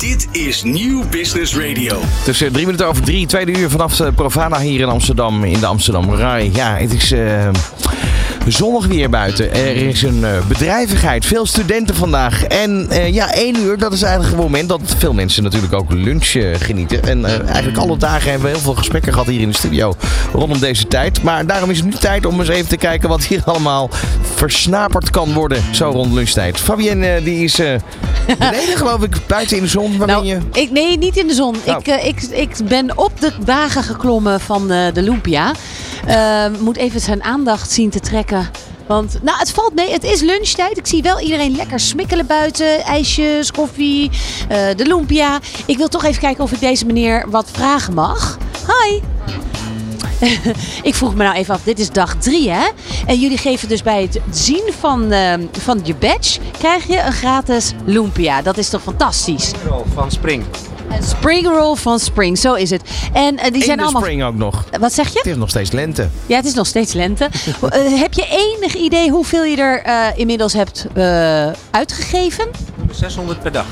Dit is Nieuw Business Radio. Tussen drie minuten over drie, tweede uur vanaf de Profana hier in Amsterdam, in de Amsterdam Rai. Ja, het is eh, zonnig weer buiten. Er is een eh, bedrijvigheid, veel studenten vandaag. En eh, ja, één uur, dat is eigenlijk het moment dat veel mensen natuurlijk ook lunch eh, genieten. En eigenlijk alle dagen hebben we heel veel gesprekken gehad hier in de studio rondom deze tijd. Maar daarom is het nu tijd om eens even te kijken wat hier allemaal versnaperd kan worden, zo rond lunchtijd. Fabienne, die is beneden geloof ik, buiten in de zon. Waar je? Nou, ik, nee, niet in de zon. Nou. Ik, eh, ik, ik ben op de wagen geklommen van de Lumpia. Eh, moet even zijn aandacht zien te trekken. Want nou, het valt mee. Het is lunchtijd. Ik zie wel iedereen lekker smikkelen buiten. IJsjes, koffie, eh, de Lumpia. Ik wil toch even kijken of ik deze meneer wat vragen mag. Hi. ik vroeg me nou even af, dit is dag drie hè? En jullie geven dus bij het zien van, eh, van je badge, krijg je een gratis Lumpia. Dat is toch fantastisch? van Spring. Een spring roll van Spring, zo is het. En eh, die In zijn de allemaal... spring ook nog. Wat zeg je? Het is nog steeds lente. Ja, het is nog steeds lente. Eh, heb je enig idee hoeveel je er eh, inmiddels hebt eh, uitgegeven? 600 per dag.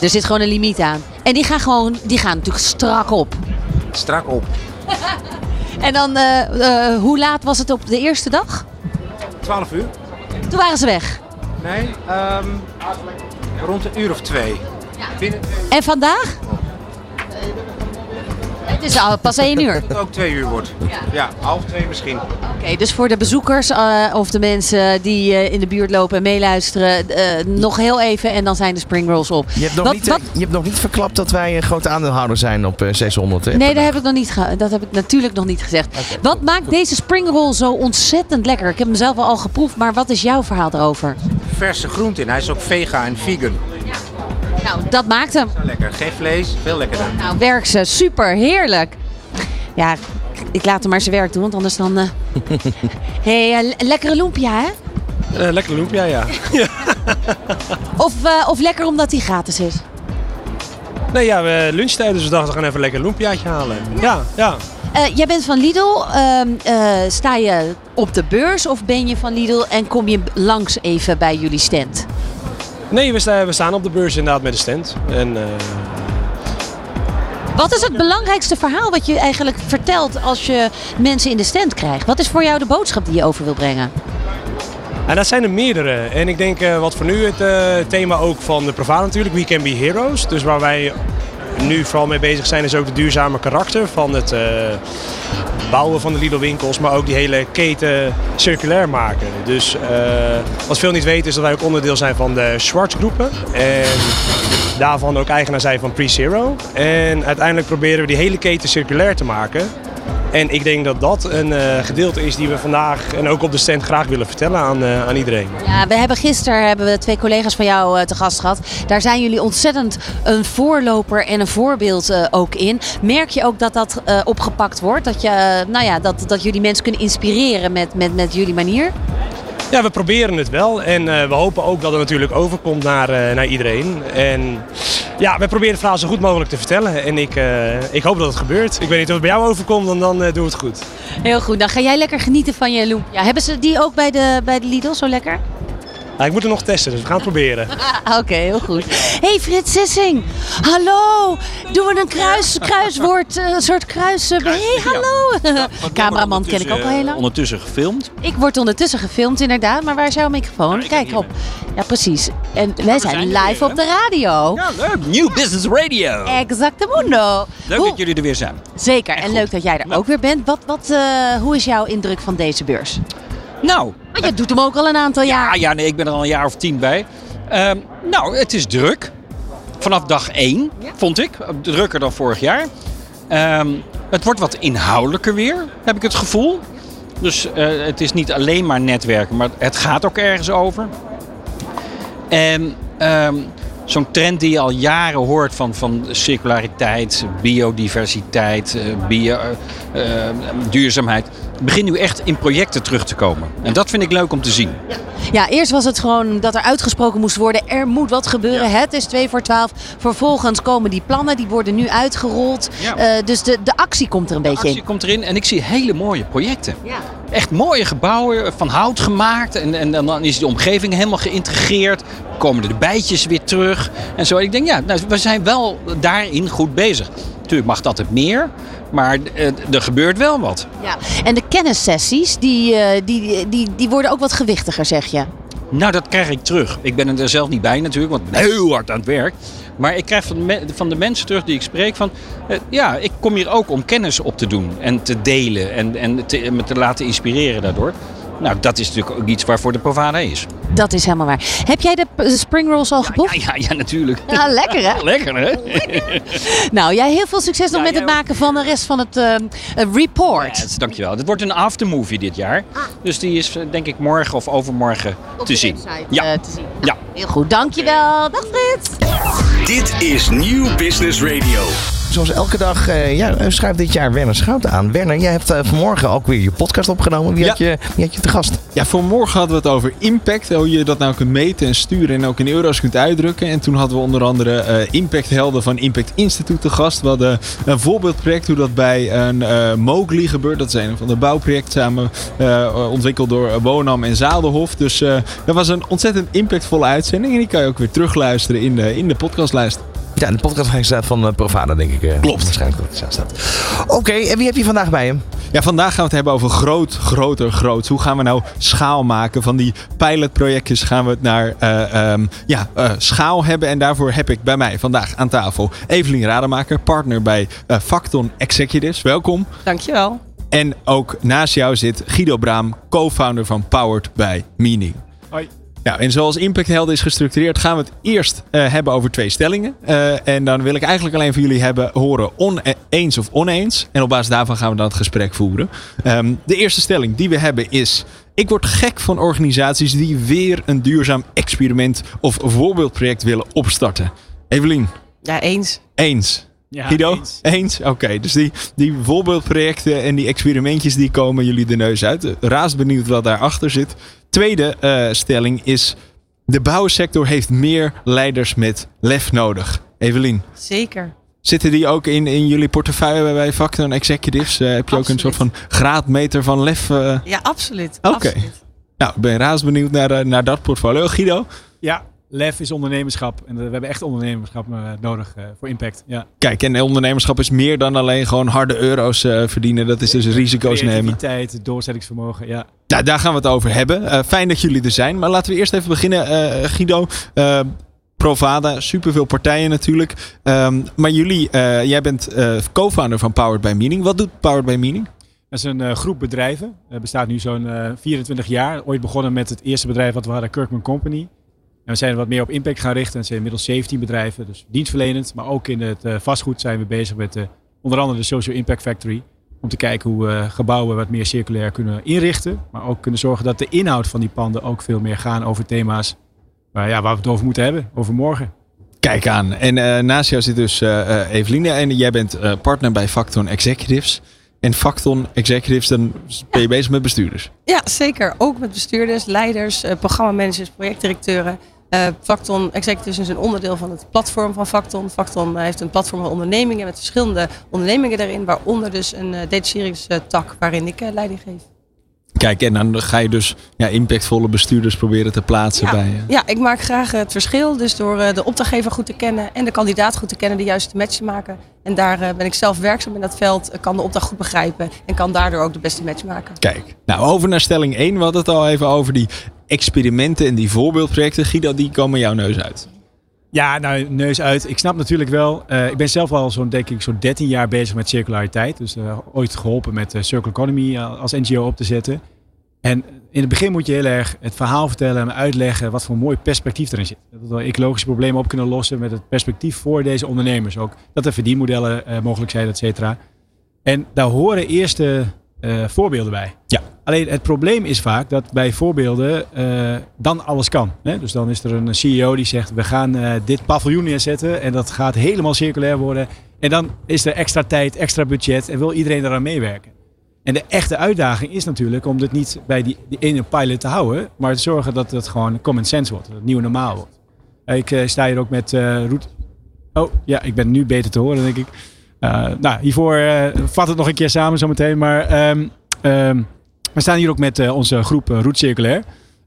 Er zit gewoon een limiet aan. En die gaan gewoon, die gaan natuurlijk strak op. Strak op. En dan, hoe laat was het op de eerste dag? 12 uur? Toen waren ze weg. Nee, ehm, rond een uur of twee. En vandaag? Het is al pas één uur. dat het ook twee uur wordt. Ja, half twee misschien. Oké, dus voor de bezoekers eh, of de mensen die eh, in de buurt lopen en meeluisteren, eh, nog heel even en dan zijn de spring rolls op. Je hebt nog, Wat- niet, wat- je hebt nog niet verklapt dat wij een grote aandeelhouder zijn op eh, 600. Hè? Nee, dat heb ik nog niet dat heb ik natuurlijk nog niet gezegd. Wat maakt deze springroll zo ontzettend lekker? Ik heb hem zelf al geproefd, maar wat is jouw verhaal erover? Verse groente in. Hij is ook vega en vegan. Nou, dat maakt hem. Lekker. Geen vlees, veel lekkerder. Nou, werk ze. Super, heerlijk. Ja, ik laat hem maar zijn werk doen, want anders dan... eh hey, eh, le- lekkere lumpia, hè? Eh, lekker lumpia, ja. Of, eh, of lekker omdat hij gratis is? Nee, ja, we lunchtijd, dus we dachten we gaan even een lekker lumpiaatje halen. Ja, ja. Eh, jij bent van Lidl. Ehm, eh, sta je op de beurs of ben je van Lidl en kom je langs even bij jullie stand? Nee, we, sta- we staan op de beurs inderdaad met de stand. En eh, Wat is het belangrijkste verhaal wat je eigenlijk vertelt als je mensen in de stand krijgt? Wat is voor jou de boodschap die je over wil brengen? en dat zijn er meerdere. En ik denk eh, wat voor nu het eh, thema ook van de Provada natuurlijk, We Can Be Heroes. Dus waar wij nu vooral mee bezig zijn is ook de duurzame karakter van het eh, bouwen van de Lidl winkels. Maar ook die hele keten circulair maken. Dus eh, wat veel niet weten is dat wij ook onderdeel zijn van de Schwarz groepen. En daarvan ook eigenaar zijn van Pre-Zero. En uiteindelijk proberen we die hele keten circulair te maken. En ik denk dat dat een eh, gedeelte is die we vandaag en ook op de stand graag willen vertellen aan, eh, aan iedereen. Ja, we hebben gisteren hebben we twee collega's van jou eh, te gast gehad. Daar zijn jullie ontzettend een voorloper en een voorbeeld ook in. Merk je ook dat dat opgepakt wordt? Dat, je, nou ja, dat, dat jullie mensen kunnen inspireren met, met, met jullie manier? Ja, we proberen het wel en we hopen ook dat het natuurlijk overkomt naar, naar iedereen. En ja, we proberen het verhaal zo goed mogelijk te vertellen en ik, eh, ik hoop dat het gebeurt. Ik weet niet of het bij jou overkomt, dan, dan eh, doen we het goed. Heel goed, dan ga jij lekker genieten van je lumpia. Hebben ze die ook bij de, bij de Lidl zo lekker? Nou, ik moet het nog testen, dus we gaan het proberen. Ah, Oké, heel goed. hey, Frits Sissing. Hallo. Doen we een kruis, kruiswoord, eh, een soort kruis... Hé, hey, hallo. Cameraman ken ik ook al heel lang. Ondertussen gefilmd. Ik word ondertussen gefilmd inderdaad, maar waar is jouw microfoon? Kijk op. Ja, precies. En wij zijn zijn live weer, op de radio. Ja, leuk. New Business Radio. Exactamundo. Leuk Hoe- dat jullie er weer zijn. Zeker, en leuk dat jij er ook weer bent. Wat, wat, eh, hoe is jouw indruk van deze beurs? Nou, Want je doet hem ook al een aantal jaar. ja, ja, nee, ik ben er al een jaar of tien bij. Ehm, nou, het is druk. Vanaf dag één, vond ik. Drukker dan vorig jaar. Ehm, het wordt wat inhoudelijker weer, heb ik het gevoel. Dus eh, het is niet alleen maar netwerken, maar het gaat ook ergens over. En ehm, zo'n trend die je al jaren hoort van, van circulariteit, biodiversiteit, bio, eh, eh, duurzaamheid. Begint nu echt in projecten terug te komen. En dat vind ik leuk om te zien. Ja, eerst was het gewoon dat er uitgesproken moest worden. Er moet wat gebeuren. Het is 2 voor 12. Vervolgens komen die plannen, die worden nu uitgerold. Ja. Eh, dus de, de actie komt er een beetje actie in. komt erin en ik zie hele mooie projecten. Ja. Echt mooie gebouwen, van hout gemaakt. En, en, dan is de omgeving helemaal geïntegreerd. Komen de bijtjes weer terug. En zo. Ik denk, ja, nou, we zijn wel daarin goed bezig. Natuurlijk mag dat het meer. Maar eh, er gebeurt wel wat. Ja. En de kennissessies, die, eh, die, die, die worden ook wat gewichtiger, zeg je. Nou, dat krijg ik terug. Ik ben er zelf niet bij natuurlijk, want ik ben heel hard aan het werk. Maar ik krijg van de, van de mensen terug die ik spreek van... eh, ja, ik kom hier ook om kennis op te doen en te delen en, en te, me te laten inspireren daardoor. Nou, dat is natuurlijk ook iets waarvoor de Provada is. Dat is helemaal waar. Heb jij de spring rolls al Ja, geboekt? ja, ja, natuurlijk. Ja, lekker hè? Lekker hè? Nou, jij heel veel succes nog Ja, met het maken van de rest van het eh, report. Ja, dankjewel. Het wordt een aftermovie dit jaar. Dus die is eh, denk ik morgen of overmorgen Op te de zien. website, Ja. te zien. Ja. Heel goed, dankjewel. Dag Frits. Dit is Nieuw Business Radio. Zoals elke dag eh, ja, schuift dit jaar Werner Schouten aan. Werner, jij hebt eh, vanmorgen ook weer je podcast opgenomen. Wie, Ja. had je, wie had je te gast? Ja, vanmorgen hadden we het over impact. Hoe je dat nou kunt meten en sturen en ook in euro's kunt uitdrukken. En toen hadden we onder andere eh impacthelden van Impact Institute te gast. We hadden een voorbeeldproject hoe dat bij een Mowgli gebeurt. Dat is een van de bouwprojecten samen ontwikkeld door Wonam en Zadelhof. Dus dat was een ontzettend impactvolle uitzending. En die kan je ook weer terugluisteren in de, in de podcastlijst. Ja, in de podcast staat van uh, Provada, denk ik. eh, Klopt. Waarschijnlijk dat het staat. Oké, en wie heb je vandaag bij hem? Ja, vandaag gaan we het hebben over groot, groter, groot. Hoe gaan we nou schaal maken? Van die pilotprojectjes gaan we het naar eh, ehm, ja, eh, schaal hebben. En daarvoor heb ik bij mij vandaag aan tafel Evelien Rademaker, partner bij eh Facton Executives. Welkom. Dankjewel. En ook naast jou zit Guido Braam, co-founder van Powered by Meaning. Hoi. Nou, en zoals Impact Helden is gestructureerd, gaan we het eerst eh, hebben over twee stellingen. Eh, en dan wil ik eigenlijk alleen van jullie hebben horen oneens of oneens. En op basis daarvan gaan we dan het gesprek voeren. Ehm, de eerste stelling die we hebben is: ik word gek van organisaties die weer een duurzaam experiment of voorbeeldproject willen opstarten. Evelien, Ja, eens. eens. Ja, Guido? eens. Oké, dus die, die voorbeeldprojecten en die experimentjes die komen jullie de neus uit. Raast benieuwd wat daarachter zit. Tweede eh, stelling is... De bouwsector heeft meer leiders met lef nodig. Evelien, Zeker. zitten die ook in, in jullie portefeuille bij Factor Executives? Eh, heb je ook een soort van graadmeter van lef? eh? Ja, absoluut. Oké. Nou, ik ben raast benieuwd naar, naar dat portfolio. Guido? Ja, LEF is ondernemerschap. En we hebben echt ondernemerschap nodig eh, voor impact. Ja. Kijk, en ondernemerschap is meer dan alleen gewoon harde euro's eh, verdienen. Dat is dus risico's nemen. Creativiteit, doorzettingsvermogen. Ja. Nou, daar gaan we het over hebben. Eh, fijn dat jullie er zijn. Maar laten we eerst even beginnen, eh, Guido. Eh, Provada, superveel partijen natuurlijk. Ehm, maar jullie, jij bent co-founder van Powered by Meaning. Wat doet Powered by Meaning? Dat is een groep bedrijven. Het bestaat nu zo'n eh, 24 jaar. Ooit begonnen met het eerste bedrijf wat we hadden, Kirkman Company. En we zijn wat meer op impact gaan richten. En het zijn inmiddels 17 bedrijven. Dus dienstverlenend. Maar ook in het vastgoed zijn we bezig met onder andere de Social Impact Factory. Om te kijken hoe we gebouwen wat meer circulair kunnen inrichten. Maar ook kunnen zorgen dat de inhoud van die panden ook veel meer gaan over thema's waar, ja, waar we het over moeten hebben. Over morgen. Kijk aan. En eh, naast jou zit dus eh eh, Eveline. En jij bent eh, partner bij Facton Executives. En Facton Executives, dan ben je bezig met bestuurders. Ja, zeker. Ook met bestuurders, leiders, eh, programmamanagers, projectdirecteuren. Eh Facton Executives is een onderdeel van het platform van Facton. Facton eh, heeft een platform van ondernemingen met verschillende ondernemingen daarin. Waaronder dus een uh, tak waarin ik eh, leiding geef. Kijk, en dan ga je dus ja, impactvolle bestuurders proberen te plaatsen Ja. bij... eh, Ja, ik maak graag het verschil. Dus door eh, de opdrachtgever goed te kennen en de kandidaat goed te kennen, de juiste match te maken. En daar eh, ben ik zelf werkzaam in dat veld, eh, kan de opdracht goed begrijpen en kan daardoor ook de beste match maken. Kijk, nou over naar stelling 1. We hadden het al even over die experimenten en die voorbeeldprojecten. Guido, die komen jouw neus uit. Ja, nou, neus uit. Ik snap natuurlijk wel. eh, ik ben zelf al zo'n, denk ik, zo'n 13 jaar bezig met circulariteit. Dus eh, ooit geholpen met uh, Circle Economy als NGO op te zetten. En in het begin moet je heel erg het verhaal vertellen en uitleggen wat voor een mooi perspectief erin zit. Dat we ecologische problemen op kunnen lossen met het perspectief voor deze ondernemers ook. Dat er verdienmodellen mogelijk zijn, et cetera. En daar horen eerste uh, voorbeelden bij. Ja. Alleen het probleem is vaak dat bij voorbeelden uh, dan alles kan. Hè? Dus dan is er een CEO die zegt we gaan uh, dit paviljoen neerzetten en dat gaat helemaal circulair worden. En dan is er extra tijd, extra budget en wil iedereen eraan meewerken. En de echte uitdaging is natuurlijk om dit niet bij die, die ene pilot te houden, maar te zorgen dat het gewoon common sense wordt, dat het nieuw normaal wordt. Ik eh, sta hier ook met eh Roet. Oh ja, ik ben nu beter te horen, denk ik. Eh, nou, hiervoor eh, vat het nog een keer samen zometeen. Maar ehm, ehm, we staan hier ook met eh, onze groep Roet Circulair.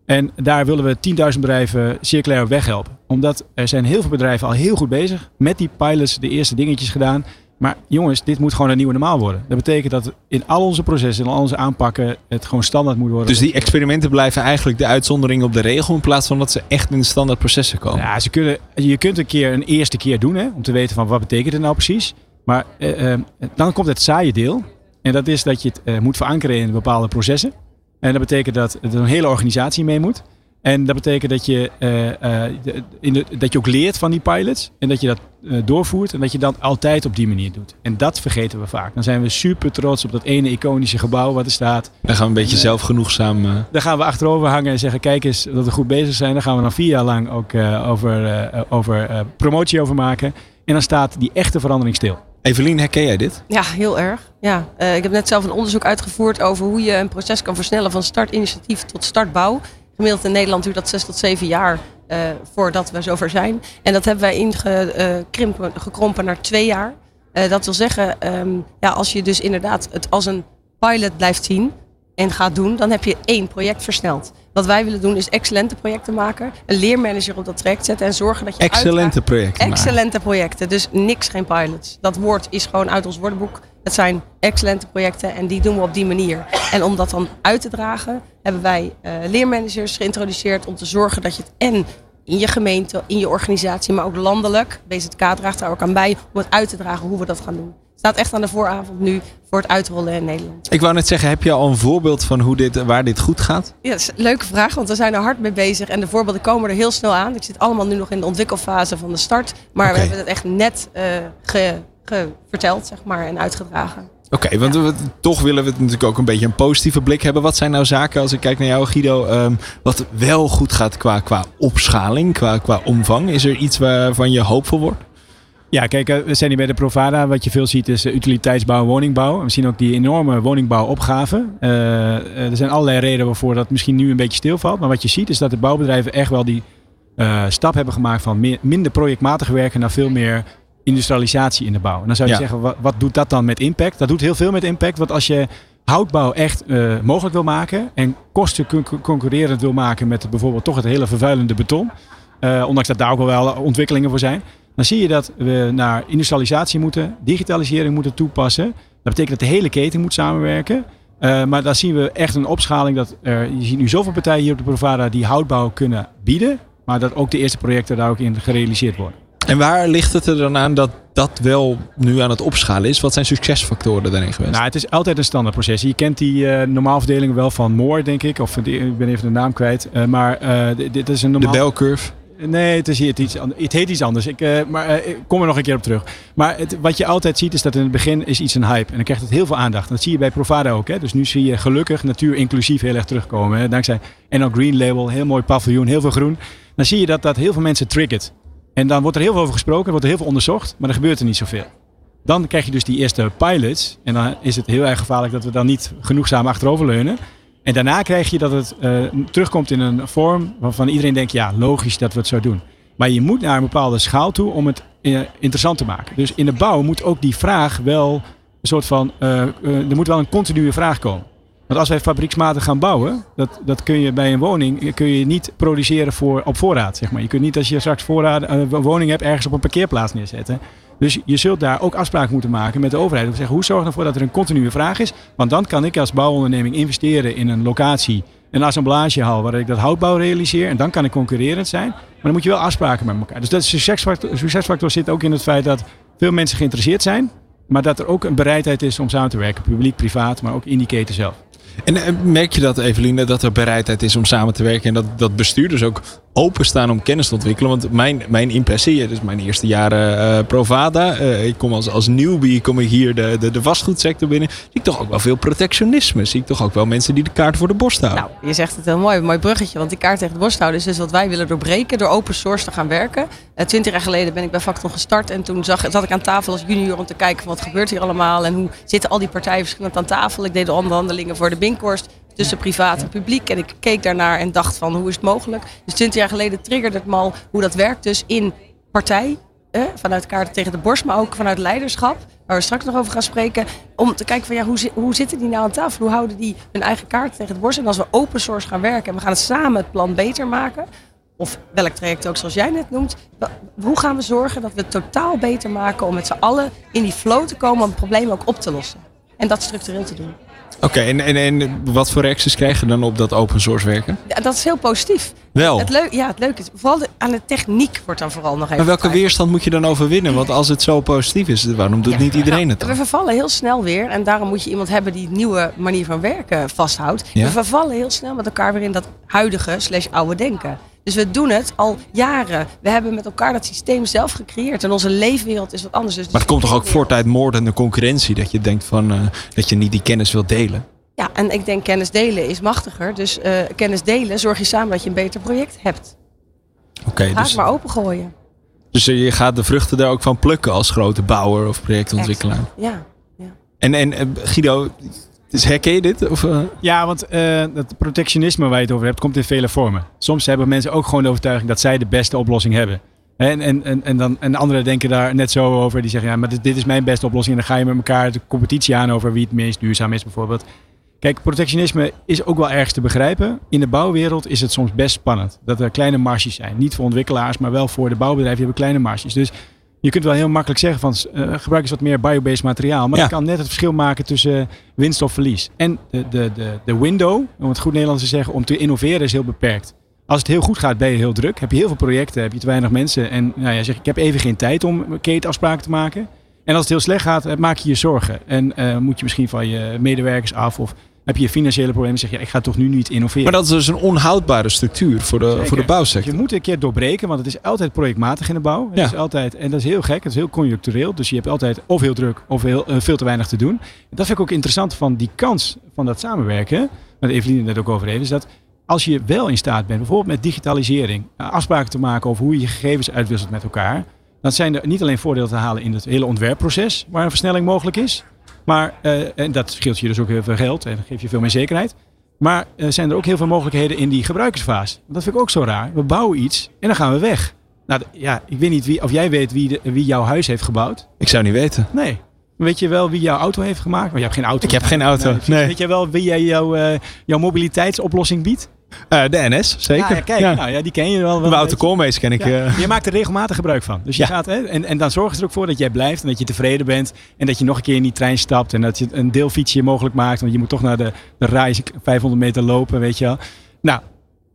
En daar willen we 10.000 bedrijven circulair op weg helpen. Omdat er zijn heel veel bedrijven al heel goed bezig met die pilots de eerste dingetjes gedaan. Maar jongens, dit moet gewoon een nieuwe normaal worden. Dat betekent dat in al onze processen, in al onze aanpakken, het gewoon standaard moet worden. Dus die experimenten blijven eigenlijk de uitzondering op de regel in plaats van dat ze echt in de standaard processen komen. Ja, ze kunnen, je kunt een keer een eerste keer doen hè, om te weten van wat betekent het nou precies. Maar eh, eh, dan komt het saaie deel. En dat is dat je het eh, moet verankeren in bepaalde processen. En dat betekent dat er een hele organisatie mee moet. En dat betekent dat je, in de, dat je ook leert van die pilots. En dat je dat doorvoert. En dat je dat altijd op die manier doet. En dat vergeten we vaak. Dan zijn we super trots op dat ene iconische gebouw wat er staat. Dan gaan we een beetje zelfgenoegzaam. Daar gaan we achterover hangen en zeggen: kijk eens dat we goed bezig zijn. Daar gaan we dan vier jaar lang ook over, over promotie over maken. En dan staat die echte verandering stil. Evelien, herken jij dit? Ja, heel erg. Ja, eh, ik heb net zelf een onderzoek uitgevoerd over hoe je een proces kan versnellen van startinitiatief tot startbouw. Gemiddeld in Nederland duurt dat zes tot zeven jaar eh, voordat we zover zijn. En dat hebben wij ingekrimpen, gekrompen naar twee jaar. Eh, dat wil zeggen, ehm, ja, als je dus inderdaad het als een pilot blijft zien en gaat doen, dan heb je één project versneld. Wat wij willen doen is excellente projecten maken, een leermanager op dat traject zetten en zorgen dat je Excellente projecten. maken. Excellente projecten. Dus niks geen pilots. Dat woord is gewoon uit ons woordenboek. Het zijn excellente projecten en die doen we op die manier. En om dat dan uit te dragen, hebben wij eh, leermanagers geïntroduceerd om te zorgen dat je het en in je gemeente, in je organisatie, maar ook landelijk, BZK draagt daar ook aan bij, om het uit te dragen hoe we dat gaan doen. Het staat echt aan de vooravond nu voor het uitrollen in Nederland. Ik wou net zeggen, heb je al een voorbeeld van hoe dit, waar dit goed gaat? Ja, dat is een leuke vraag, want we zijn er hard mee bezig en de voorbeelden komen er heel snel aan. Ik zit allemaal nu nog in de ontwikkelfase van de start, maar we hebben het echt net ge- ge- verteld zeg maar, en uitgedragen. Oké, want toch willen we natuurlijk ook een beetje een positieve blik hebben. Wat zijn nou zaken, als ik kijk naar jou Guido, ehm, wat wel goed gaat qua, qua opschaling, qua, qua omvang? Is er iets waarvan je hoopvol wordt? Ja, kijk, eh, we zijn hier bij de Provada. Wat je veel ziet is eh, utiliteitsbouw en woningbouw. We zien ook die enorme woningbouwopgave. Eh, er zijn allerlei redenen waarvoor dat misschien nu een beetje stilvalt. Maar wat je ziet is dat de bouwbedrijven echt wel die stap hebben gemaakt van minder projectmatig werken naar veel meer industrialisatie in de bouw. En dan zou je Ja. zeggen, wat, wat doet dat dan met impact? Dat doet heel veel met impact. Want als je houtbouw echt eh, mogelijk wil maken en kosten con- concurrerend wil maken met bijvoorbeeld toch het hele vervuilende beton. eh, ondanks dat daar ook wel ontwikkelingen voor zijn. Dan zie je dat we naar industrialisatie moeten, digitalisering moeten toepassen. Dat betekent dat de hele keten moet samenwerken. Eh, maar daar zien we echt een opschaling. Dat er, je ziet nu zoveel partijen hier op de Provada die houtbouw kunnen bieden. Maar dat ook de eerste projecten daar ook in gerealiseerd worden. En waar ligt het er dan aan dat dat wel nu aan het opschalen is? Wat zijn succesfactoren daarin geweest? Nou, het is altijd een standaardproces. Je kent die eh normaalverdeling wel van Moore, denk ik. Of de- ik ben even de naam kwijt. Eh, maar eh, dit, is een de normaal... belcurve? Nee, het, is hier iets, het heet iets anders. Ik, eh, maar eh, ik kom er nog een keer op terug. Maar het, wat je altijd ziet is dat in het begin is iets een hype. En dan krijgt het heel veel aandacht. En dat zie je bij Provada ook. Hè? Dus nu zie je gelukkig natuur inclusief heel erg terugkomen. Hè? Dankzij NL Green Label, heel mooi paviljoen, heel veel groen. Dan zie je dat dat heel veel mensen triggert. En dan wordt er heel veel over gesproken, wordt er heel veel onderzocht. Maar er gebeurt er niet zoveel. Dan krijg je dus die eerste pilots. En dan is het heel erg gevaarlijk dat we dan niet genoegzaam achteroverleunen. En daarna krijg je dat het eh, terugkomt in een vorm waarvan iedereen denkt, ja, logisch dat we het zo doen. Maar je moet naar een bepaalde schaal toe om het eh, interessant te maken. Dus in de bouw moet ook die vraag wel een soort van, eh, er moet wel een continue vraag komen. Want als wij fabrieksmatig gaan bouwen, dat, dat kun je bij een woning kun je niet produceren voor, op voorraad. Zeg maar. Je kunt niet als je straks voorraad, eh, een woning hebt ergens op een parkeerplaats neerzetten. Dus je zult daar ook afspraken moeten maken met de overheid. Om te zeggen, hoe zorg ervoor dat er een continue vraag is? Want dan kan ik als bouwonderneming investeren in een locatie, een assemblagehal waar ik dat houtbouw realiseer. En dan kan ik concurrerend zijn. Maar dan moet je wel afspraken met elkaar. Dus dat succesfactor, succesfactor zit ook in het feit dat veel mensen geïnteresseerd zijn. Maar dat er ook een bereidheid is om samen te werken. Publiek, privaat, maar ook in die keten zelf. En eh, merk je dat, Eveline, dat er bereidheid is om samen te werken? En dat, dat bestuurders ook openstaan om kennis te ontwikkelen. Want mijn, mijn impressie, dus mijn eerste jaren eh, Provada. eh, ik kom als, als newbie kom ik hier de, de, de vastgoedsector binnen. Zie ik toch ook wel veel protectionisme. Zie ik toch ook wel mensen die de kaart voor de borst houden. Nou, je zegt het heel mooi, een mooi bruggetje. Want die kaart tegen de borst houden is dus wat wij willen doorbreken door open source te gaan werken. Eh, Twintig jaar geleden ben ik bij Facton gestart en toen zag, zat ik aan tafel als junior om te kijken wat gebeurt hier allemaal en hoe zitten al die partijen verschillend aan tafel. Ik deed de onderhandelingen voor de Binkhorst tussen privaat en publiek en ik keek daarnaar en dacht van hoe is het mogelijk. Dus twintig jaar geleden triggerde het me al hoe dat werkt dus in partij. Eh, vanuit kaarten tegen de borst, maar ook vanuit leiderschap. Waar we straks nog over gaan spreken. Om te kijken van ja, hoe, zi- hoe zitten die nou aan tafel? Hoe houden die hun eigen kaarten tegen de borst? En als we open source gaan werken en we gaan het samen het plan beter maken. Of welk traject ook zoals jij net noemt. Hoe gaan we zorgen dat we het totaal beter maken om met z'n allen in die flow te komen om het probleem ook op te lossen? En dat structureel te doen. Oké, en, en, en wat voor reacties krijg je dan op dat open source werken? Ja, dat is heel positief. Wel. Het leuk, ja, het leuke is, vooral de, aan de techniek wordt dan vooral nog even Maar welke weerstand moet je dan overwinnen? Want als het zo positief is, waarom doet niet iedereen het dan? We vervallen heel snel weer. En daarom moet je iemand hebben die een nieuwe manier van werken vasthoudt. Ja. We vervallen heel snel met elkaar weer in dat huidige slash oude denken. Dus we doen het al jaren. We hebben met elkaar dat systeem zelf gecreëerd. En onze leefwereld is wat anders. Dus Maar het komt toch ook voort uit moordende concurrentie? Dat je denkt van, eh, dat je niet die kennis wilt delen? Ja, en ik denk kennis delen is machtiger. Dus eh, kennis delen zorg je samen dat je een beter project hebt. Oké, Ga dus, het maar opengooien. dus je gaat de vruchten daar ook van plukken als grote bouwer of projectontwikkelaar. Ja. En, en eh, Guido, dus herken je dit? Of, eh? Ja, want eh dat protectionisme waar je het over hebt, komt in vele vormen. Soms hebben mensen ook gewoon de overtuiging dat zij de beste oplossing hebben. En, en, en, en, dan, en anderen denken daar net zo over. Die zeggen, ja, maar dit, is mijn beste oplossing. En dan ga je met elkaar de competitie aan over wie het meest duurzaam is bijvoorbeeld. Kijk, protectionisme is ook wel ergens te begrijpen. In de bouwwereld is het soms best spannend. Dat er kleine marges zijn. Niet voor ontwikkelaars, maar wel voor de bouwbedrijven. Hebben kleine marges. Dus je kunt wel heel makkelijk zeggen van eh, gebruik eens wat meer biobased materiaal. Maar Ja. dat kan net het verschil maken tussen winst of verlies. En de, de, de, de window, om het goed Nederlands te zeggen, om te innoveren is heel beperkt. Als het heel goed gaat, ben je heel druk. Heb je heel veel projecten, heb je te weinig mensen. En nou ja, zeg, ik heb even geen tijd om ketenafspraken te maken. En als het heel slecht gaat, eh, maak je je zorgen. En eh, moet je misschien van je medewerkers af. Of heb je financiële problemen. Zeg je, ik ga toch nu niet innoveren. Maar dat is dus een onhoudbare structuur voor de, voor de bouwsector. Je moet een keer doorbreken, want het is altijd projectmatig in de bouw. Het Ja. is altijd, en dat is heel gek, het is heel conjunctureel. Dus je hebt altijd of heel druk of heel, eh, veel te weinig te doen. Dat vind ik ook interessant van die kans van dat samenwerken. Waar Evelien het net ook over heeft. Is dat als je wel in staat bent, bijvoorbeeld met digitalisering, eh, afspraken te maken over hoe je je gegevens uitwisselt met elkaar. Dan zijn er niet alleen voordelen te halen in het hele ontwerpproces, waar een versnelling mogelijk is. Maar, eh, en dat scheelt je dus ook heel veel geld en geeft je veel meer zekerheid. Maar eh, zijn er ook heel veel mogelijkheden in die gebruikersfase. Want Dat vind ik ook zo raar. We bouwen iets en dan gaan we weg. Nou, ja, ik weet niet wie, of jij weet wie, de, wie jouw huis heeft gebouwd. Ik zou niet weten. Nee. Weet je wel wie jouw auto heeft gemaakt? Maar je hebt geen auto. Ik heb geen auto, nee. Weet je wel wie jij jouw, eh, jouw mobiliteitsoplossing biedt? Eh, de NS, zeker. Ja, ja, kijk, Nou, ja, die ken je wel. wel Wouter. Koolmees ken ik. Ja, eh. je maakt er regelmatig gebruik van. Dus je Ja. gaat, hè, en, en dan zorgen ze er ook voor dat jij blijft en dat je tevreden bent. En dat je nog een keer in die trein stapt en dat je een deelfietsje mogelijk maakt. Want je moet toch naar de, de rij 500 meter lopen, weet je wel. Nou,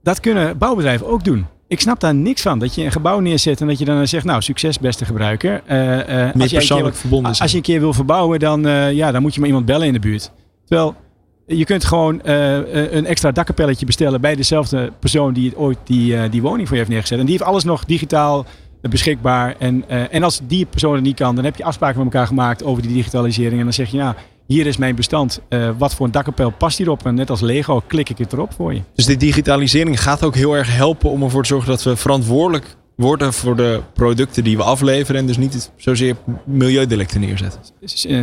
dat kunnen bouwbedrijven ook doen. Ik snap daar niks van. Dat je een gebouw neerzet en dat je dan zegt, nou, succes beste gebruiker. Eh, eh, als keer persoonlijk wat- verbonden zijn. Als je een keer wil verbouwen, dan, eh, ja, dan moet je maar iemand bellen in de buurt. Terwijl je kunt gewoon eh, eh, een extra dakkapelletje bestellen bij dezelfde persoon die het ooit die, eh, die woning voor je heeft neergezet. En die heeft alles nog digitaal beschikbaar. En, en als die persoon het niet kan, dan heb je afspraken met elkaar gemaakt over die digitalisering. En dan zeg je, nou, hier is mijn bestand. Wat voor een dakkapel past hierop? En net als Lego klik ik het erop voor je. Dus die digitalisering gaat ook heel erg helpen om ervoor te zorgen dat we verantwoordelijk worden voor de producten die we afleveren. En dus niet zozeer milieudelicten neerzetten.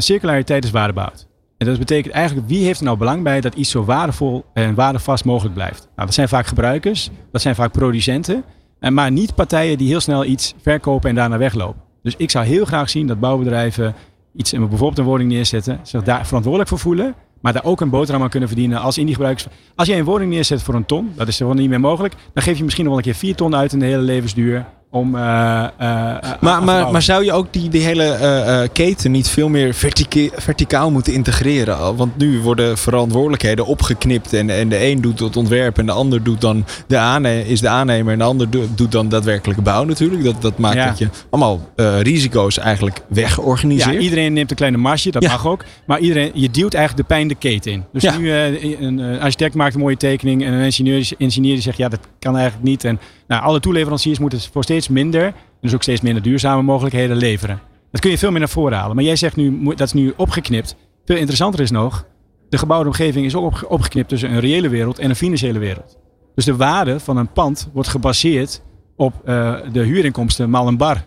Circulariteit is waardebouwd. En dat betekent eigenlijk, wie heeft er nou belang bij dat iets zo waardevol en waardevast mogelijk blijft? Nou, dat zijn vaak gebruikers, dat zijn vaak producenten, en maar niet partijen die heel snel iets verkopen en daarna weglopen. Dus ik zou heel graag zien dat bouwbedrijven iets, eh, bijvoorbeeld een woning neerzetten, zich daar verantwoordelijk voor voelen, maar daar ook een boterham aan kunnen verdienen als in die gebruikers. Als jij een woning neerzet voor een ton, dat is gewoon niet meer mogelijk, dan geef je misschien nog wel een keer vier ton uit in de hele levensduur om. eh, eh, te Maar, maar, zou je ook die, die hele eh, eh, keten niet veel meer vertica- verticaal moeten integreren? Want nu worden verantwoordelijkheden opgeknipt en, en de een doet het ontwerp en de ander doet dan de is de aannemer en de ander do- doet dan daadwerkelijke bouw natuurlijk. Dat, dat maakt Ja. dat je allemaal eh, risico's eigenlijk wegorganiseert. Ja, iedereen neemt een kleine marge, dat Ja. mag ook. Maar iedereen, je duwt eigenlijk de pijn de keten in. Dus Ja. nu eh, een eh, architect maakt een mooie tekening en een ingenieur, ingenieur die zegt ja, dat kan eigenlijk niet. En Nou, alle toeleveranciers moeten voor steeds minder, dus ook steeds minder duurzame mogelijkheden leveren. Dat kun je veel meer naar voren halen. Maar jij zegt nu, dat is nu opgeknipt. Veel interessanter is nog, de gebouwde omgeving is ook opge- opgeknipt tussen een reële wereld en een financiële wereld. Dus de waarde van een pand wordt gebaseerd op eh, de huurinkomsten maal een bar.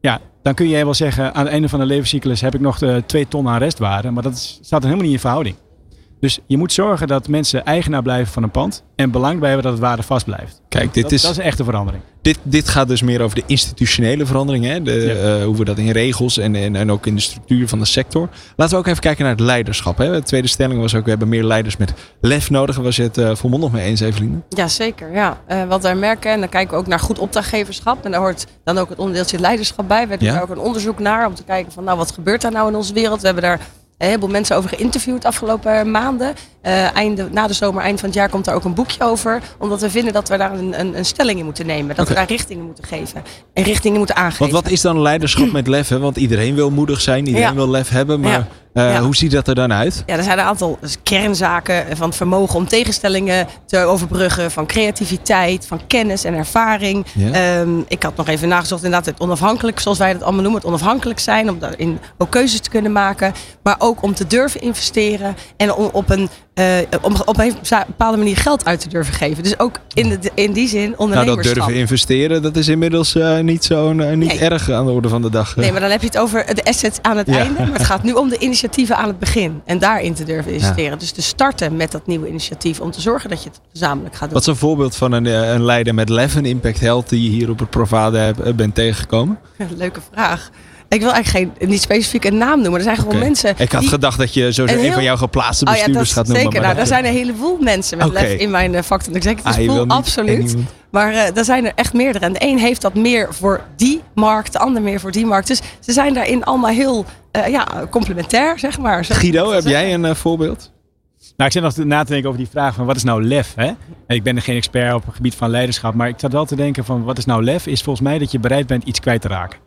Ja, dan kun jij wel zeggen, aan het einde van de levenscyclus heb ik nog de twee ton aan restwaarde. Maar dat staat dan helemaal niet in verhouding. Dus je moet zorgen dat mensen eigenaar blijven van een pand. En belang bij hebben dat het waarde vast blijft. Kijk, dit dat, is- dat is een echte verandering. Dit, dit gaat dus meer over de institutionele verandering. Hè? De, Ja. eh, hoe we dat in regels en, en, en ook in de structuur van de sector. Laten we ook even kijken naar het leiderschap. Hè? De tweede stelling was ook, we hebben meer leiders met lef nodig. Was je het eh, volmondig mee eens, Eveline? Ja, zeker. Ja. Eh, wat wij merken, en dan kijken we ook naar goed opdrachtgeverschap. En daar hoort dan ook het onderdeeltje leiderschap bij. We doen Ja. daar ook een onderzoek naar om te kijken van, nou, wat gebeurt daar nou in onze wereld? We hebben daar een heleboel mensen over geïnterviewd de afgelopen maanden. Eh, einde, na de zomer, eind van het jaar, komt daar ook een boekje over. Omdat we vinden dat we daar een, een, een stelling in moeten nemen. Dat we daar richtingen moeten geven. En richtingen moeten aangeven. Want wat is dan leiderschap met lef? Hè? Want iedereen wil moedig zijn, iedereen Ja. wil lef hebben. Maar Ja. Eh, Ja. hoe ziet dat er dan uit? Ja, er zijn een aantal dus kernzaken van het vermogen om tegenstellingen te overbruggen, van creativiteit, van kennis en ervaring. Ja. Ehm, ik had nog even nagezocht, inderdaad, het onafhankelijk, zoals wij dat allemaal noemen, het onafhankelijk zijn, om daarin ook keuzes te kunnen maken, maar ook om te durven investeren en om op een, om op een bepaalde manier geld uit te durven geven. Dus ook in, de, in die zin Nou, dat ondernemerschap. durven investeren, dat is inmiddels eh, niet zo niet Nee. erg aan de orde van de dag. Nee, maar dan heb je het over de assets aan het Ja. einde. Maar het gaat nu om de initiatieven aan het begin. En daarin te durven investeren. Dus te starten met dat nieuwe initiatief. Om te zorgen dat je het gezamenlijk gaat doen. Wat is een voorbeeld van een, eh, een leider met lef, een impact held die je hier op het Provade eh, bent tegengekomen? Leuke vraag. Ik wil eigenlijk geen, niet specifiek een naam noemen. Er zijn gewoon mensen. Ik had die- gedacht dat je sowieso een een, heel- van jouw geplaatste Oh ja, dat bestuurders gaat noemen. zeker. maar Nou, dat- daar zijn een heleboel mensen met lef in mijn uh, Fact Executive Ah, je wil Pool. niet Absoluut. Maar eh daar zijn er echt meerdere. En de een heeft dat meer voor die markt, de ander meer voor die markt. Dus ze zijn daarin allemaal heel eh, ja, complementair, zeg maar. Guido, heb jij een eh, voorbeeld? Nou, ik zit nog na te denken over die vraag van wat is nou lef? Hè? Ik ben geen expert op het gebied van leiderschap, maar ik zat wel te denken van wat is nou lef? Is volgens mij dat je bereid bent iets kwijt te raken.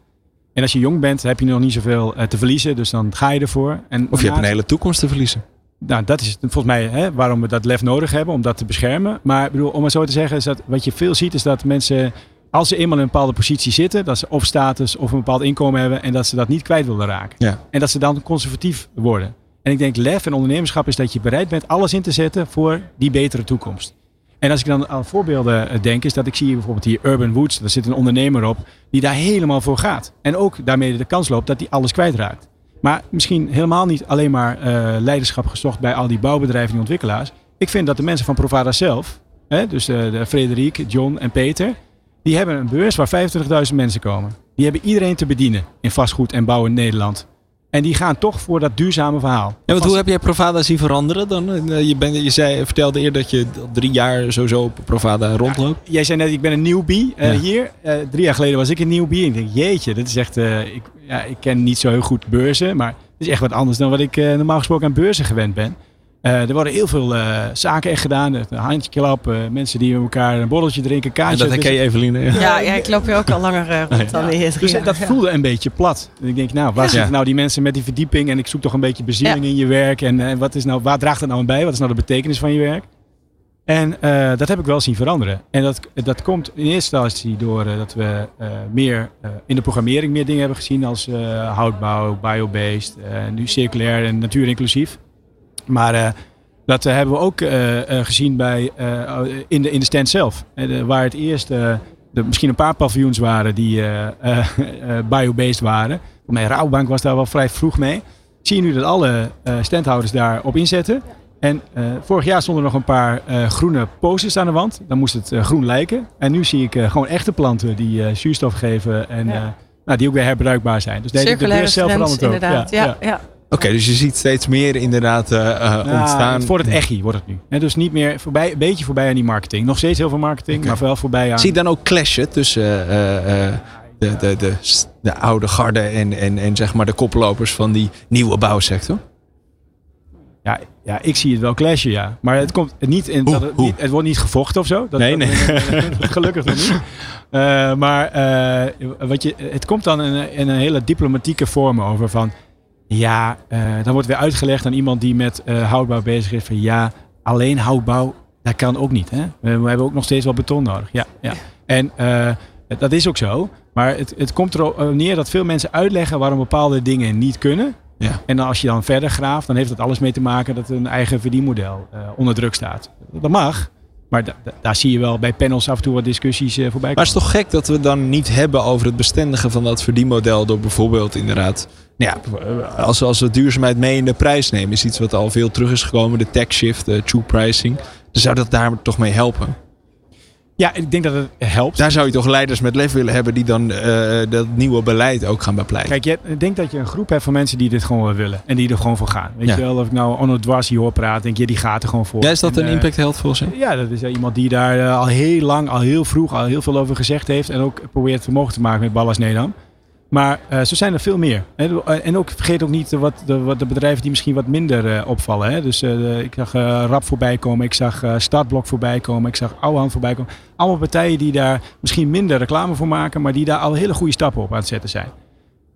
En als je jong bent, heb je nog niet zoveel eh, te verliezen, dus dan ga je ervoor. En Of je hebt een hele toekomst te verliezen? Nou, dat is volgens mij hè, waarom we dat lef nodig hebben, om dat te beschermen. Maar bedoel, om het zo te zeggen, is dat wat je veel ziet, is dat mensen, als ze eenmaal in een bepaalde positie zitten, dat ze of status of een bepaald inkomen hebben en dat ze dat niet kwijt willen raken. Ja. En dat ze dan conservatief worden. En ik denk, lef en ondernemerschap is dat je bereid bent alles in te zetten voor die betere toekomst. En als ik dan aan voorbeelden eh, denk, is dat ik zie bijvoorbeeld hier Urban Woods, daar zit een ondernemer op, die daar helemaal voor gaat. En ook daarmee de kans loopt dat hij alles kwijtraakt. Maar misschien helemaal niet alleen maar eh, leiderschap gezocht bij al die bouwbedrijven en ontwikkelaars. Ik vind dat de mensen van Provada zelf, hè, dus de Frederik, John en Peter, die hebben een beurs waar 25.000 mensen komen. Die hebben iedereen te bedienen in vastgoed en bouw in Nederland. En die gaan toch voor dat duurzame verhaal. Ja, want hoe heb jij Provada zien veranderen dan? Eh, Je, je zei, vertelde eerder dat je al drie jaar sowieso op Provada rondloopt. Jij zei net, ik ben een newbie eh, Ja. hier. Eh, drie jaar geleden was ik een newbie. En ik denk, jeetje, dit is echt... eh, ik, ja, ik ken niet zo heel goed beurzen. Maar het is echt wat anders dan wat ik eh, normaal gesproken aan beurzen gewend ben. Eh, er worden heel veel eh, zaken echt gedaan. Een handjeklap, eh mensen die met elkaar een borreltje drinken, En kaartje. dat herken je, Eveline. Ja. Ja, ja, ik loop hier ook al langer rond dan die drie Dus jaar. dat voelde een beetje plat. En ik denk, nou, waar Ja. zitten nou die mensen met die verdieping? En ik zoek toch een beetje bezieling in je werk. En eh, wat is nou, waar draagt het nou aan bij? Wat is nou de betekenis van je werk? En eh, dat heb ik wel zien veranderen. En dat, dat komt in eerste instantie door dat we eh, meer eh, in de programmering meer dingen hebben gezien als eh, houtbouw, biobased, nu circulair en natuurinclusief. Maar eh, dat eh, hebben we ook eh, gezien bij, in, de, in de stand zelf. De- waar het eerst er misschien een paar paviljoens waren die eh, eh, biobased waren. Voor mij Rouwbank was daar wel vrij vroeg mee. Zie je nu dat alle eh standhouders daarop inzetten. En vorig jaar stonden er nog een paar groene posters aan de wand. Dan moest het groen lijken. En nu zie ik gewoon echte planten die zuurstof geven en Ja. nou, die ook weer herbruikbaar zijn. Dus de, de beurs zelf ook. inderdaad. Ja, ja. Oké, dus je ziet steeds meer inderdaad eh, eh, Ja, ontstaan. Voor het echi wordt het nu. Hè, dus niet meer voorbij, een beetje voorbij aan die marketing. Nog steeds heel veel marketing, maar wel voorbij aan. Zie je dan ook clashen tussen eh, eh, eh, de, de, de, de oude garde en, en, en zeg maar de koplopers van die nieuwe bouwsector? Ja, ja, ik zie het wel clashen, ja. Maar het, komt niet in, Hoe? dat het, niet, het wordt niet gevochten of zo. Dat, Nee, dat- nee. gelukkig nog niet. Eh, maar eh, wat je, het komt dan in, een- in een hele diplomatieke vorm over van... Ja, eh, dan wordt weer uitgelegd aan iemand die met eh, houtbouw bezig is... van ja, alleen houtbouw, dat kan ook niet. Hè? We, we hebben ook nog steeds wel beton nodig. Ja, ja. En eh, dat is ook zo. Maar het, het komt erop neer dat veel mensen uitleggen waarom bepaalde dingen niet kunnen. Ja. En dan als je dan verder graaft, dan heeft dat alles mee te maken dat een eigen verdienmodel onder druk staat. Dat mag. Maar da- da- daar zie je wel bij panels af en toe wat discussies voorbij Maar komen. het is toch gek dat we het dan niet hebben over het bestendigen van dat verdienmodel door bijvoorbeeld inderdaad, nou ja, als, als we duurzaamheid mee in de prijs nemen, is iets wat al veel terug is gekomen, de tax shift, de true pricing. Dan zou dat daar toch mee helpen? Ja, ik denk dat het helpt. Daar zou je toch leiders met lef willen hebben die dan eh, dat nieuwe beleid ook gaan bepleiten. Kijk, je, ik denk dat je een groep hebt van mensen die dit gewoon wel willen. En die er gewoon voor gaan. Weet Ja. je wel, of ik nou Onno Dwars hier hoor praten, denk je, die gaat er gewoon voor. Ja, is dat En, een eh, impact held volgens je? Ja, dat is eh, iemand die daar eh, al heel lang, al heel vroeg, al heel veel over gezegd heeft. En ook probeert vermogen te maken met Ballas Nedam. Maar eh, zo zijn er veel meer. Eh, En ook vergeet ook niet de, wat, de, wat de bedrijven die misschien wat minder eh, opvallen. Hè. Dus eh, ik zag eh, Rap voorbij komen, ik zag eh, Startblok voorbij komen, ik zag Ouwehand voorbij komen. Allemaal partijen die daar misschien minder reclame voor maken, maar die daar al hele goede stappen op aan het zetten zijn.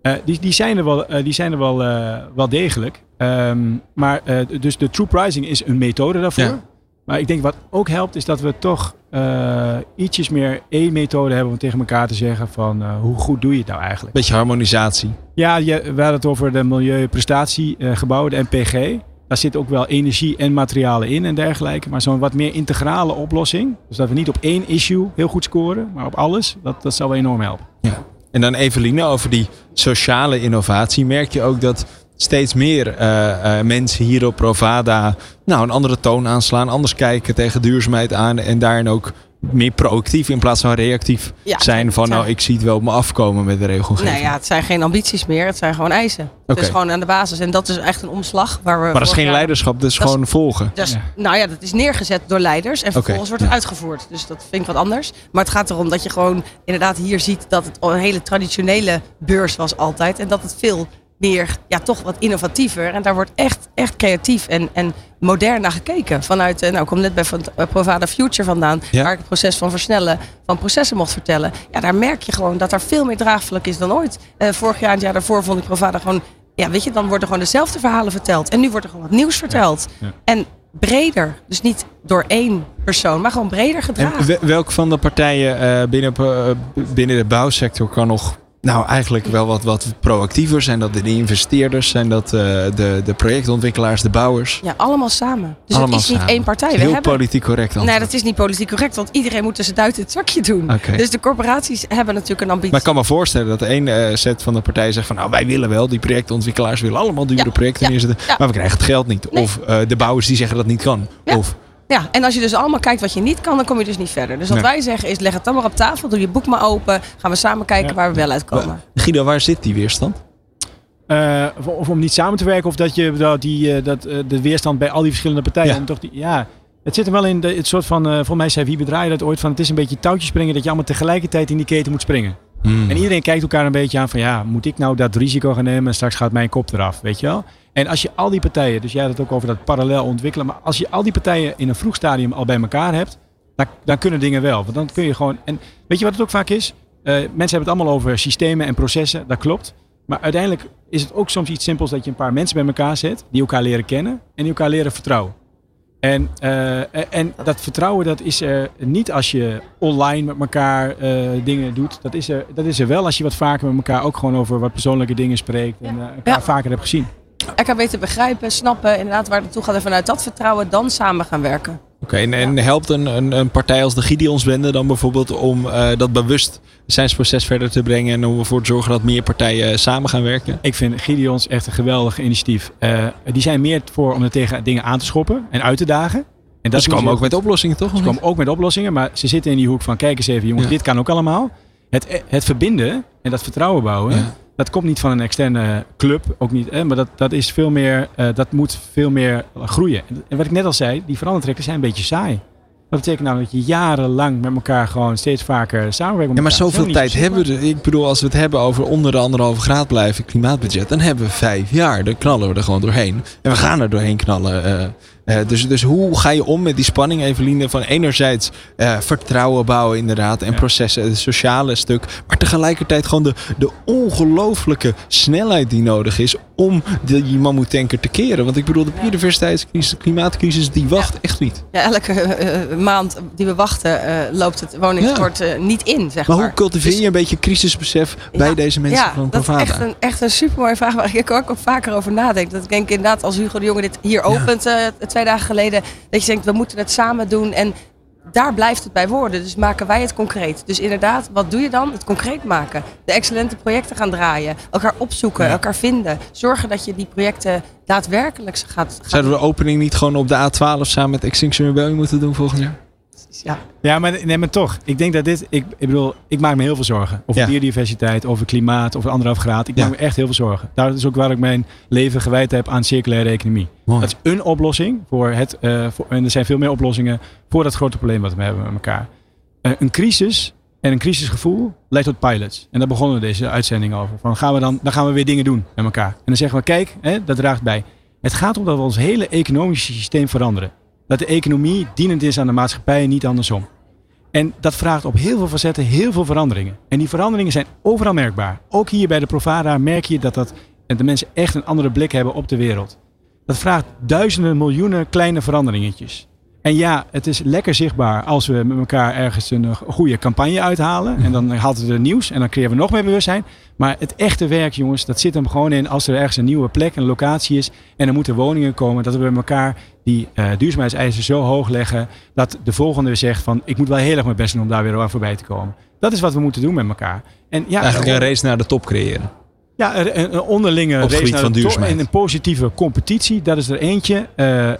Eh, die, die zijn er wel, eh, die zijn er wel, eh, wel degelijk. Ehm, maar eh, dus de true pricing is een methode daarvoor. Ja. Maar ik denk wat ook helpt is dat we toch eh, ietsjes meer één methode hebben om tegen elkaar te zeggen van eh, hoe goed doe je het nou eigenlijk. Beetje harmonisatie. Ja, je, we hadden het over de milieuprestatiegebouwen, de MPG. Daar zit ook wel energie en materialen in en dergelijke. Maar zo'n wat meer integrale oplossing. Dus dat we niet op één issue heel goed scoren, maar op alles. Dat, dat zou wel enorm helpen. Ja. En dan Eveline, over die sociale innovatie. Merk je ook dat steeds meer eh, eh, mensen hier op Provada nou, een andere toon aanslaan. Anders kijken tegen duurzaamheid aan. En daarin ook meer proactief in plaats van reactief Ja, zijn. Van het zijn- nou, ik zie het wel op me afkomen met de regelgeving. Nou ja, het zijn geen ambities meer, het zijn gewoon eisen. Het Oké. is gewoon aan de basis. En dat is echt een omslag waar we. maar dat is geen jaar- leiderschap, dat is Dat is- gewoon volgen. Dat is- Ja. Nou ja, dat is neergezet door leiders en vervolgens Oké, wordt het ja. uitgevoerd. Dus dat vind ik wat anders. Maar het gaat erom dat je gewoon inderdaad hier ziet dat het een hele traditionele beurs was altijd. En dat het veel meer, ja, toch wat innovatiever. En daar wordt echt, echt creatief en, en modern naar gekeken. Vanuit, eh, nou, ik kom net bij eh, Provada Future vandaan. Ja. Waar ik het proces van versnellen van processen mocht vertellen. Ja, daar merk je gewoon dat er veel meer draagvlak is dan ooit. Eh, vorig jaar en het jaar daarvoor vond ik Provada gewoon... Ja, weet je, dan worden gewoon dezelfde verhalen verteld. En nu wordt er gewoon wat nieuws verteld. Ja. En breder. Dus niet door één persoon, maar gewoon breder En gedragen. we- welk van de partijen binnen, binnen de bouwsector kan nog nou eigenlijk wel wat, wat proactiever? Zijn dat de investeerders? Zijn dat eh, de, de projectontwikkelaars, de bouwers? Ja, allemaal samen. Dus Allemaal het is niet samen. één partij. We Heel hebben... politiek correct dan. Nee, dat is niet politiek correct, want iedereen moet tussen duit in het zakje doen. Dus de corporaties hebben natuurlijk een ambitie. Maar ik kan me voorstellen dat één eh, set van de partijen zegt van nou wij willen wel, die projectontwikkelaars willen allemaal dure Ja, projecten ja, neerzetten, ja. maar we krijgen het geld niet. Nee. Of eh, de bouwers die zeggen dat niet kan. Of Ja, en als je dus allemaal kijkt wat je niet kan, dan kom je dus niet verder. Dus wat Nee. wij zeggen is, leg het dan maar op tafel, doe je boek maar open. Gaan we samen kijken Ja. waar we wel uitkomen. Guido, waar zit die weerstand? Eh, of, om niet samen te werken, of dat je dat die, eh, dat, eh, de weerstand bij al die verschillende partijen. Ja. Om toch die, ja, het zit er wel in de, het soort van, eh volgens mij zei wie bedraaide dat ooit van, het is een beetje touwtjes springen dat je allemaal tegelijkertijd in die keten moet springen. Hmm. En iedereen kijkt elkaar een beetje aan van ja, moet ik nou dat risico gaan nemen en straks gaat mijn kop eraf, weet je wel? En als je al die partijen, dus jij had het ook over dat parallel ontwikkelen, maar als je al die partijen in een vroeg stadium al bij elkaar hebt, dan, dan kunnen dingen wel. Want dan kun je gewoon, en weet je wat het ook vaak is? Eh, mensen hebben het allemaal over systemen en processen, dat klopt. Maar uiteindelijk is het ook soms iets simpels dat je een paar mensen bij elkaar zet, die elkaar leren kennen en die elkaar leren vertrouwen. En, eh, en dat vertrouwen dat is er niet als je online met elkaar eh, dingen doet. Dat is, er, dat is er wel als je wat vaker met elkaar ook gewoon over wat persoonlijke dingen spreekt. En elkaar Ja. vaker hebt gezien. Elkaar weten begrijpen, snappen, inderdaad waar het naartoe gaat. En vanuit dat vertrouwen dan samen gaan werken. Oké, en, en helpt een, een, een partij als de Gideonsbende dan bijvoorbeeld om eh, dat bewustzijnsproces verder te brengen en om ervoor te zorgen dat meer partijen samen gaan werken? Ik vind Gideons echt een geweldig initiatief. Eh, die zijn meer voor om er tegen dingen aan te schoppen en uit te dagen. En Dat ze komen ook met oplossingen, toch? Ze komen ook met oplossingen, maar ze zitten in die hoek van kijk eens even jongens, Ja. dit kan ook allemaal. Het, het verbinden en dat vertrouwen bouwen, Ja. dat komt niet van een externe club, ook niet, hè, maar dat, dat is veel meer, eh, dat moet veel meer groeien. En wat ik net al zei, die verandertrekken zijn een beetje saai. Dat betekent nou dat je jarenlang met elkaar gewoon steeds vaker samenwerkt. Ja, maar zoveel Zo tijd hebben we. Ik bedoel, als we het hebben over onder de anderhalve graad blijven klimaatbudget, dan hebben we vijf jaar. Dan knallen we er gewoon doorheen. En we gaan er doorheen knallen. eh, Eh, dus, dus hoe ga je om met die spanning, Eveline? Van enerzijds eh, vertrouwen bouwen inderdaad en processen, het sociale stuk. Maar tegelijkertijd gewoon de, de ongelooflijke snelheid die nodig is om die mammoetanker te keren. Want ik bedoel, de biodiversiteitscrisis, de klimaatcrisis, die wacht echt niet. Ja, elke eh, maand die we wachten loopt het woningstekort eh, niet in, zeg maar. Maar hoe cultiveer je een beetje crisisbesef bij deze mensen ja, van dat is echt een, echt een super mooie vraag waar ik ook, vaker over nadenk. Dat ik denk inderdaad, als Hugo de Jonge dit hier opent eh, twee dagen geleden, dat je denkt, we moeten het samen doen. En daar blijft het bij woorden. Dus maken wij het concreet. Dus inderdaad, wat doe je dan? Het concreet maken. De excellente projecten gaan draaien. Elkaar opzoeken, elkaar vinden. Zorgen dat je die projecten daadwerkelijk gaat. gaat Zouden we de opening niet gewoon op de A12 samen met Extinction Rebellion moeten doen volgend jaar? Ja. Ja, maar, nee, maar toch. Ik denk dat dit... Ik, ik bedoel, ik maak me heel veel zorgen. Over Ja. biodiversiteit, over klimaat, over anderhalf graad. Ik Ja. maak me echt heel veel zorgen. Dat is ook waar ik mijn leven gewijd heb aan circulaire economie. Mooi. Dat is een oplossing voor het... eh, voor, en er zijn veel meer oplossingen voor dat grote probleem wat we hebben met elkaar. Eh, een crisis en een crisisgevoel leidt tot pilots. En daar begonnen we deze uitzending over. Van gaan we dan, dan gaan we weer dingen doen met elkaar. En dan zeggen we, kijk, hè, dat draagt bij. Het gaat om dat we ons hele economische systeem veranderen. Dat de economie dienend is aan de maatschappij en niet andersom. En dat vraagt op heel veel facetten heel veel veranderingen. En die veranderingen zijn overal merkbaar. Ook hier bij de Provada merk je dat, dat de mensen echt een andere blik hebben op de wereld. Dat vraagt duizenden, miljoenen kleine veranderingetjes. En ja, het is lekker zichtbaar als we met elkaar ergens een eh, goede campagne uithalen. En dan haalt het er nieuws en dan creëren we nog meer bewustzijn. Maar het echte werk, jongens, dat zit hem gewoon in als er ergens een nieuwe plek, een locatie is. En er moeten woningen komen. Dat we met elkaar die eh duurzaamheidseisen zo hoog leggen. Dat de volgende zegt van ik moet wel heel erg mijn best doen om daar weer aan voorbij te komen. Dat is wat we moeten doen met elkaar. En ja, Eigenlijk een race naar de top creëren. Ja, een, onderlinge Op race van duurzaamheid. En een positieve competitie, dat is er eentje. Eh,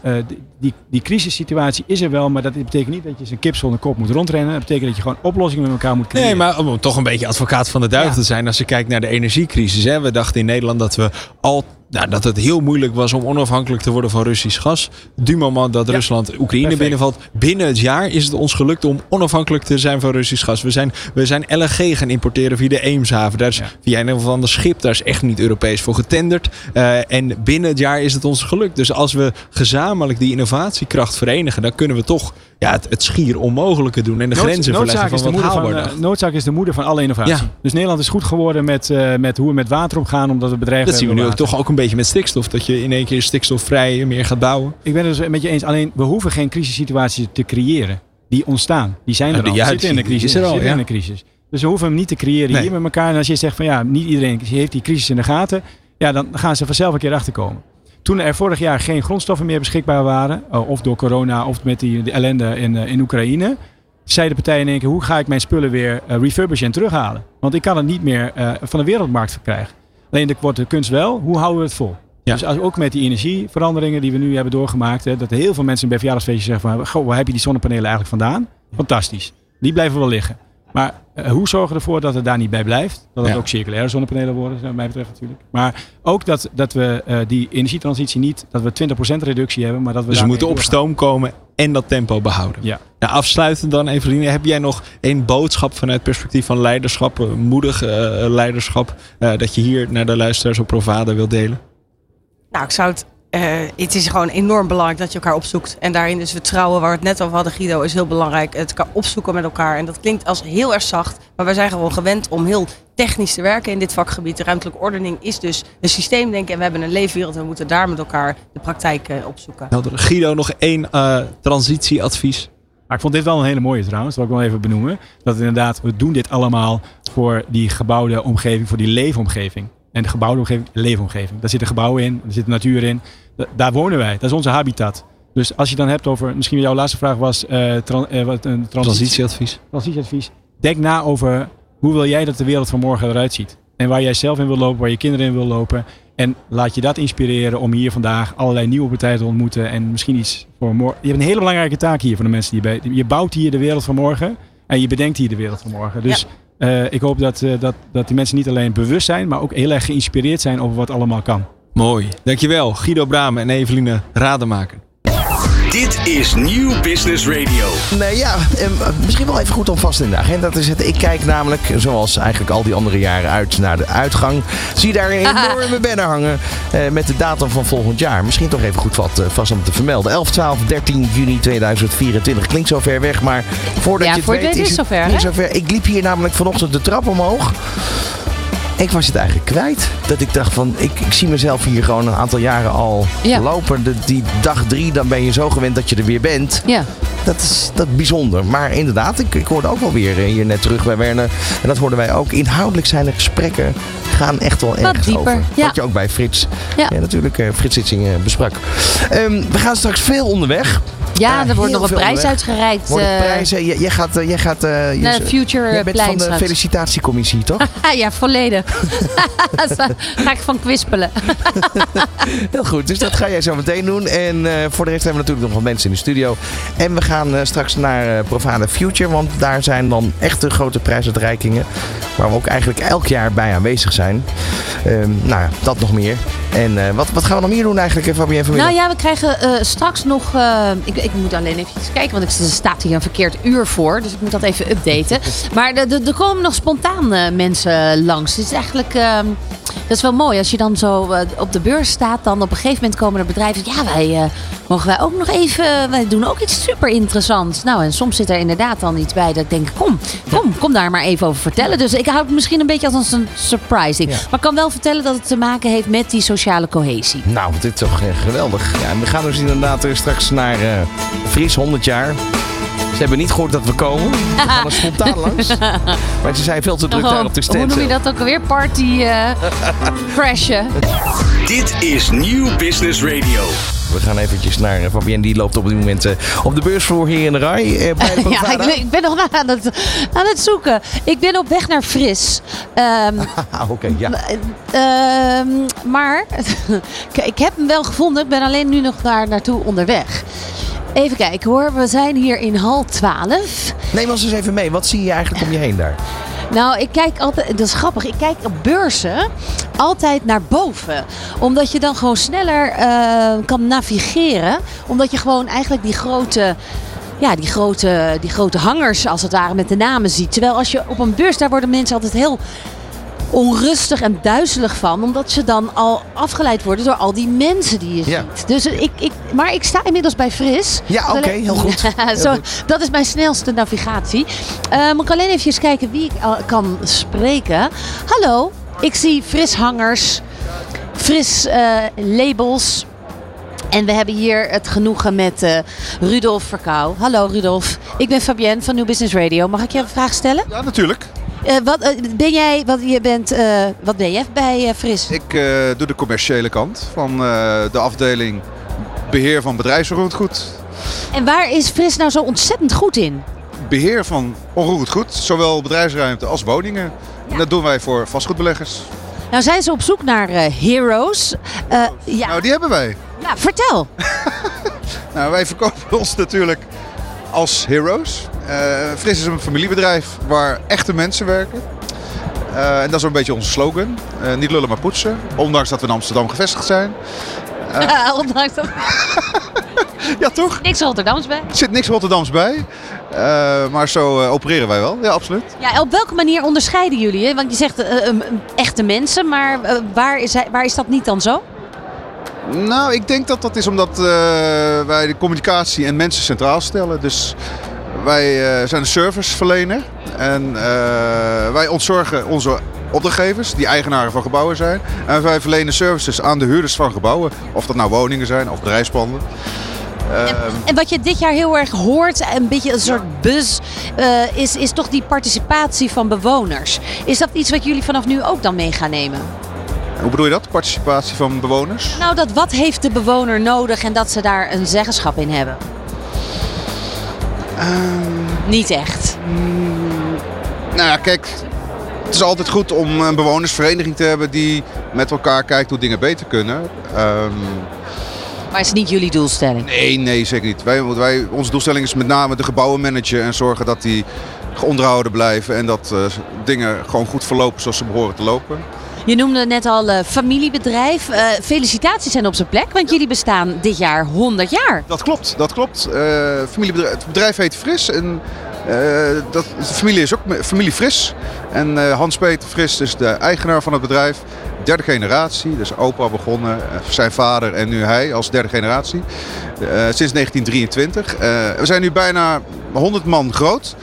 die, die crisissituatie is er wel, maar dat betekent niet dat je zijn kip zonder kop moet rondrennen. Dat betekent dat je gewoon oplossingen met elkaar moet creëren. Nee, maar om toch een beetje advocaat van de duivel Ja. te zijn. Als je kijkt naar de energiecrisis. Hè. We dachten in Nederland dat, we al, nou, dat het heel moeilijk was om onafhankelijk te worden van Russisch gas. Du moment dat Ja. Rusland Oekraïne Perfect. binnenvalt. Binnen het jaar is het ons gelukt om onafhankelijk te zijn van Russisch gas. We zijn, we zijn LNG gaan importeren via de Eemshaven. Daar is Ja. via een of ander schip. Daar is echt niet Europees voor getenderd. Eh, en binnen het jaar is het ons gelukt. Dus als we gezamenlijk die innovatiekracht verenigen. Dan kunnen we toch ja, het, het schier onmogelijke doen. En de Nood- grenzen verleggen is van wat haalbaar van, dacht. eh, noodzaak is de moeder van alle innovatie. Ja. Dus Nederland is goed geworden met, eh, met hoe we met water omgaan, omdat we bedrijven Dat zien we nu ook toch ook een beetje met stikstof. Dat je in één keer stikstofvrij meer gaat bouwen. Ik ben het dus met je eens. Alleen we hoeven geen crisissituaties te creëren. Die ontstaan. Die zijn er al. ja, We zitten in de die crisis. is er al, zitten ja. in de crisis. Dus we hoeven hem niet te creëren Nee. hier met elkaar. En als je zegt van ja, niet iedereen heeft die crisis in de gaten. Ja, dan gaan ze vanzelf een keer achterkomen. Toen er vorig jaar geen grondstoffen meer beschikbaar waren. eh, Of door corona of met die, die ellende in, eh, in Oekraïne. Zei de partij in één keer, hoe ga ik mijn spullen weer eh, refurbishen en terughalen? Want ik kan het niet meer van de wereldmarkt verkrijgen. Alleen de, wordt de kunst wel, hoe houden we het vol? Ja. Dus als, ook met die energieveranderingen die we nu hebben doorgemaakt. Hè, dat heel veel mensen bij verjaardagsfeestjes zeggen van... Goh, waar heb je die zonnepanelen eigenlijk vandaan? Fantastisch. Die blijven wel liggen. Maar eh, hoe zorgen we ervoor dat het daar niet bij blijft? Dat het Ja. ook circulaire zonnepanelen worden, wat mij betreft natuurlijk. Maar ook dat, dat we eh, die energietransitie niet... dat we 20% reductie hebben, maar dat we Dus we moeten op doorgaan. stoom komen en dat tempo behouden. Ja. Nou, afsluitend dan, Eveline. Heb jij nog een boodschap vanuit het perspectief van leiderschap, eh, moedig leiderschap, eh, dat je hier naar de luisteraars op Provada wilt delen? Nou, ik zou het. Eh, het is gewoon enorm belangrijk dat je elkaar opzoekt. En daarin dus vertrouwen, waar we het net over hadden, Guido, is heel belangrijk. Het elkaar opzoeken met elkaar. En dat klinkt als heel erg zacht. Maar wij zijn gewoon gewend om heel technisch te werken in dit vakgebied. De ruimtelijke ordening is dus een systeemdenken. En we hebben een leefwereld en we moeten daar met elkaar de praktijk eh, opzoeken. Helder. Guido, nog één eh, transitieadvies. Maar ik vond dit wel een hele mooie trouwens, dat wil ik wel even benoemen. Dat inderdaad, we doen dit allemaal voor die gebouwde omgeving, voor die leefomgeving. En de gebouwde omgeving, leefomgeving. Daar zitten gebouwen in, daar zit de natuur in. Da- daar wonen wij, dat is onze habitat. Dus als je dan hebt over, misschien jouw laatste vraag was, eh, tran- eh, wat een transitie, Transitieadvies. transitieadvies. Denk na over hoe wil jij dat de wereld van morgen eruit ziet. En waar jij zelf in wil lopen, waar je kinderen in wil lopen. En laat je dat inspireren om hier vandaag allerlei nieuwe partijen te ontmoeten. En misschien iets voor morgen. Je hebt een hele belangrijke taak hier voor de mensen die je bij. Je bouwt hier de wereld van morgen. En je bedenkt hier de wereld van morgen. Dus eh, ik hoop dat, eh, dat, dat die mensen niet alleen bewust zijn, maar ook heel erg geïnspireerd zijn over wat allemaal kan. Mooi. Dankjewel, Guido Bramen en Eveline Rademaker. Dit is Nieuw Business Radio. Nee, ja, eh, misschien wel even goed om vast in de agenda te zetten. Ik kijk namelijk, zoals eigenlijk al die andere jaren, uit naar de uitgang. Zie daar een enorme banner hangen eh, met de datum van volgend jaar. Misschien toch even goed wat, eh, vast om te vermelden. 11, 12, 13 juni 2024. Klinkt zo ver weg, maar voordat Ja, je het voor het weet weet is het het zover, niet hè? zover. Ik liep hier namelijk vanochtend de trap omhoog. Ik was het eigenlijk kwijt. Dat ik dacht van, ik, ik zie mezelf hier gewoon een aantal jaren al Ja. lopen. De, die dag drie, dan ben je zo gewend dat je er weer bent. Ja. Dat is, dat is bijzonder. Maar inderdaad, ik, ik hoorde ook wel weer eh, hier net terug bij Werner. En dat hoorden wij ook. Inhoudelijk zijn de gesprekken gaan echt wel dieper, over. ja. Wat je ook bij Frits, Ja. natuurlijk eh, Frits Sitsing eh, besprak. Ehm, we gaan straks veel onderweg. Ja, Eh, er wordt nog een prijs uitgereikt. Worden eh, prijzen. Jij, jij gaat, eh, jij gaat eh, je- naar Future jij bent van de felicitatiecommissie, toch? Ah, ja, volledig. Ga ik van kwispelen. Heel goed, dus dat ga jij zo meteen doen. En eh, voor de rest hebben we natuurlijk nog wat mensen in de studio. En we gaan eh, straks naar eh Profana Future, want daar zijn dan echte grote prijsuitreikingen. Waar we ook eigenlijk elk jaar bij aanwezig zijn. Ehm, nou ja, dat nog meer. En eh, wat, wat gaan we nog meer doen eigenlijk, eh, Fabienne vanmiddag? Nou ja, we krijgen eh, straks nog. eh, ik, ik moet alleen even kijken, want ik, er staat hier een verkeerd uur voor. Dus ik moet dat even updaten. Maar er- komen nog spontaan eh, mensen langs. Het is eigenlijk. ehm, dat is wel mooi. Als je dan zo eh, op de beurs staat, dan op een gegeven moment komen er bedrijven. Ja, wij eh, mogen wij ook nog even. Wij doen ook iets super interessants. Nou, en soms zit er inderdaad dan iets bij dat ik denk: kom, kom, kom daar maar even over vertellen. Dus ik houd het misschien een beetje als een surprise. Ja. Maar ik kan wel vertellen dat het te maken heeft met die sociale cohesie. Nou, dit is toch geweldig. Ja, en we gaan dus inderdaad straks naar Fries 100 jaar. Ze hebben niet gehoord dat we komen. We gaan er spontaan langs. Maar ze zijn veel te druk daar op de hoe stand. noem je dat ook alweer? Party eh crashen. Dit is Nieuw Business Radio. We gaan eventjes naar eh, Fabienne. Die loopt op dit moment eh, op de beursvloer hier in de rij. eh, bij de Ja, ik ben, ik ben nog aan het, aan het zoeken. Ik ben op weg naar Fris. Ehm, Ah, Oké, ja. ehm, maar kijk, ik heb hem wel gevonden. Ik ben alleen nu nog daar naartoe onderweg. Even kijken hoor. We zijn hier in hal 12. Neem ons eens even mee. Wat zie je eigenlijk om je heen daar? Nou, ik kijk altijd, dat is grappig, ik kijk op beurzen altijd naar boven. Omdat je dan gewoon sneller eh, kan navigeren. Omdat je gewoon eigenlijk die grote, ja, die, grote, die grote hangers als het ware met de namen ziet. Terwijl als je op een beurs, daar worden mensen altijd heel onrustig en duizelig van. Omdat ze dan al afgeleid worden door al die mensen die je Ja. ziet. Dus ik, ik, maar ik sta inmiddels bij Fris. Ja, oké, heel goed. Heel Zo, goed. dat is mijn snelste navigatie. Eh moet ik alleen even kijken wie ik al kan spreken. Hallo, ik zie frishangers, fris eh, labels. En we hebben hier het genoegen met eh Rudolf Verkouw. Hallo Rudolf, ik ben Fabienne van New Business Radio. Mag ik je een vraag stellen? Ja, natuurlijk. Eh, wat, eh, ben jij, wat, je bent, eh, wat ben je bij Fris? Ik doe de commerciële kant van de afdeling beheer van bedrijfsonroerend En waar is Fris nou zo ontzettend goed in? Beheer van onroerend goed, zowel bedrijfsruimte als woningen. En dat doen wij voor vastgoedbeleggers. Nou zijn ze op zoek naar heroes. Eh, ja, Nou, die hebben wij. ja, vertel. Nou, wij verkopen ons natuurlijk als heroes. Eh Fris is een familiebedrijf waar echte mensen werken. Eh, en dat is een beetje onze slogan. Eh, niet lullen maar poetsen. Ondanks dat we in Amsterdam gevestigd zijn. Ondanks dat Ja, toch? niks Rotterdams bij. Er zit niks Rotterdams bij. Maar zo opereren wij wel. Ja, absoluut. Ja, op welke manier onderscheiden jullie? Hè? Want je zegt echte mensen, maar waar, is hij, waar is dat niet dan zo? Nou, ik denk dat dat is omdat eh, wij de communicatie en mensen centraal stellen. Dus wij eh, zijn een serviceverlener. En eh, wij ontzorgen onze opdrachtgevers, die eigenaren van gebouwen zijn. En wij verlenen services aan de huurders van gebouwen. Of dat nou woningen zijn of bedrijfspanden. Ehm, En wat je dit jaar heel erg hoort, een beetje een soort buzz, eh, is, is toch die participatie van bewoners. Is dat iets wat jullie vanaf nu ook dan mee gaan nemen? Hoe bedoel je dat? Participatie van bewoners? Nou, dat wat heeft de bewoner nodig en dat ze daar een zeggenschap in hebben? Niet echt. Nou ja, kijk. Het is altijd goed om een bewonersvereniging te hebben die met elkaar kijkt hoe dingen beter kunnen. Ehm, Maar is niet jullie doelstelling? Nee, nee, zeker niet. Wij, wij, onze doelstelling is met name de gebouwen managen en zorgen dat die onderhouden blijven en dat eh, dingen gewoon goed verlopen zoals ze behoren te lopen. Je noemde net al eh, familiebedrijf. Eh, felicitaties zijn op zijn plek, want jullie bestaan dit jaar 100 jaar. Dat klopt, dat klopt. Eh, familiebedrijf, het bedrijf heet Fris en dat, de familie is ook familie Fris. En Hans-Peter Fris is de eigenaar van het bedrijf. Derde generatie, dus opa begonnen, zijn vader en nu hij als derde generatie. Sinds 1923. Eh, we zijn nu bijna 100 man groot.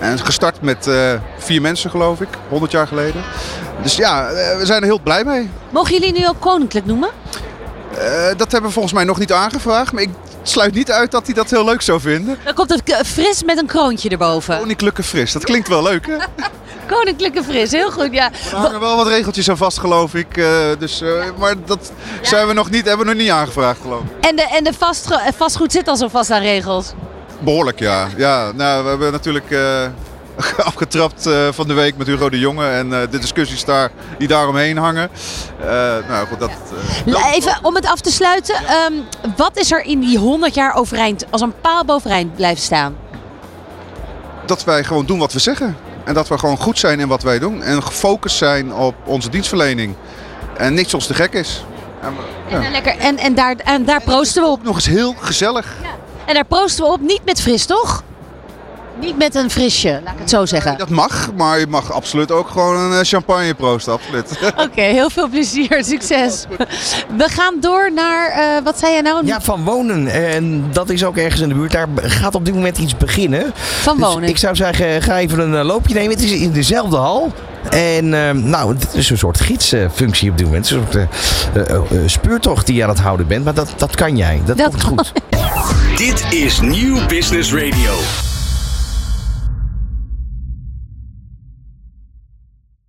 En gestart met eh, vier mensen geloof ik, 100 jaar geleden. Dus ja, eh, we zijn er heel blij mee. Mogen jullie nu ook koninklijk noemen? Eh, dat hebben we volgens mij nog niet aangevraagd. Maar ik sluit niet uit dat hij dat heel leuk zou vinden. Dan komt het fris met een kroontje erboven. Koninklijke fris, dat klinkt wel leuk hè? Koninklijke fris, heel goed. Ja. Er hangen wel wat regeltjes aan vast geloof ik. dus, maar dat zijn we nog niet, hebben we nog niet aangevraagd geloof ik. En de, en de vastgo- vastgoed zit al zo vast aan regels. Behoorlijk ja. ja nou, we hebben natuurlijk eh, afgetrapt eh, van de week met Hugo de Jonge. En eh, de discussies daar, die daaromheen hangen. Nou goed, dat... Even om het af te sluiten. ehm, wat is er in die 100 jaar overeind, als een paal overeind blijft staan? dat wij gewoon doen wat we zeggen. En dat we gewoon goed zijn in wat wij doen. En gefocust zijn op onze dienstverlening. En niks ons te gek is. En, En, ja. eh, lekker, en, en, daar, en daar proosten we op. Nog eens heel gezellig. En daar proosten we op niet met fris, toch? Niet met een frisje, laat ik het zo zeggen. Dat mag, maar je mag absoluut ook gewoon een eh, champagne proosten, absoluut. Oké, heel veel plezier, succes. We gaan door naar, eh, wat zei jij nou? Ja, van wonen. En dat is ook ergens in de buurt. Daar gaat op dit moment iets beginnen. Van Dus wonen. ik zou zeggen, ga even een eh, loopje nemen. Het is in dezelfde hal. En eh, nou, het is een soort gidsfunctie op dit moment. Een soort eh, eh, eh, speurtocht die je aan het houden bent. Maar dat, dat kan jij. Dat, Dat komt goed. Dit is Nieuw Business Radio.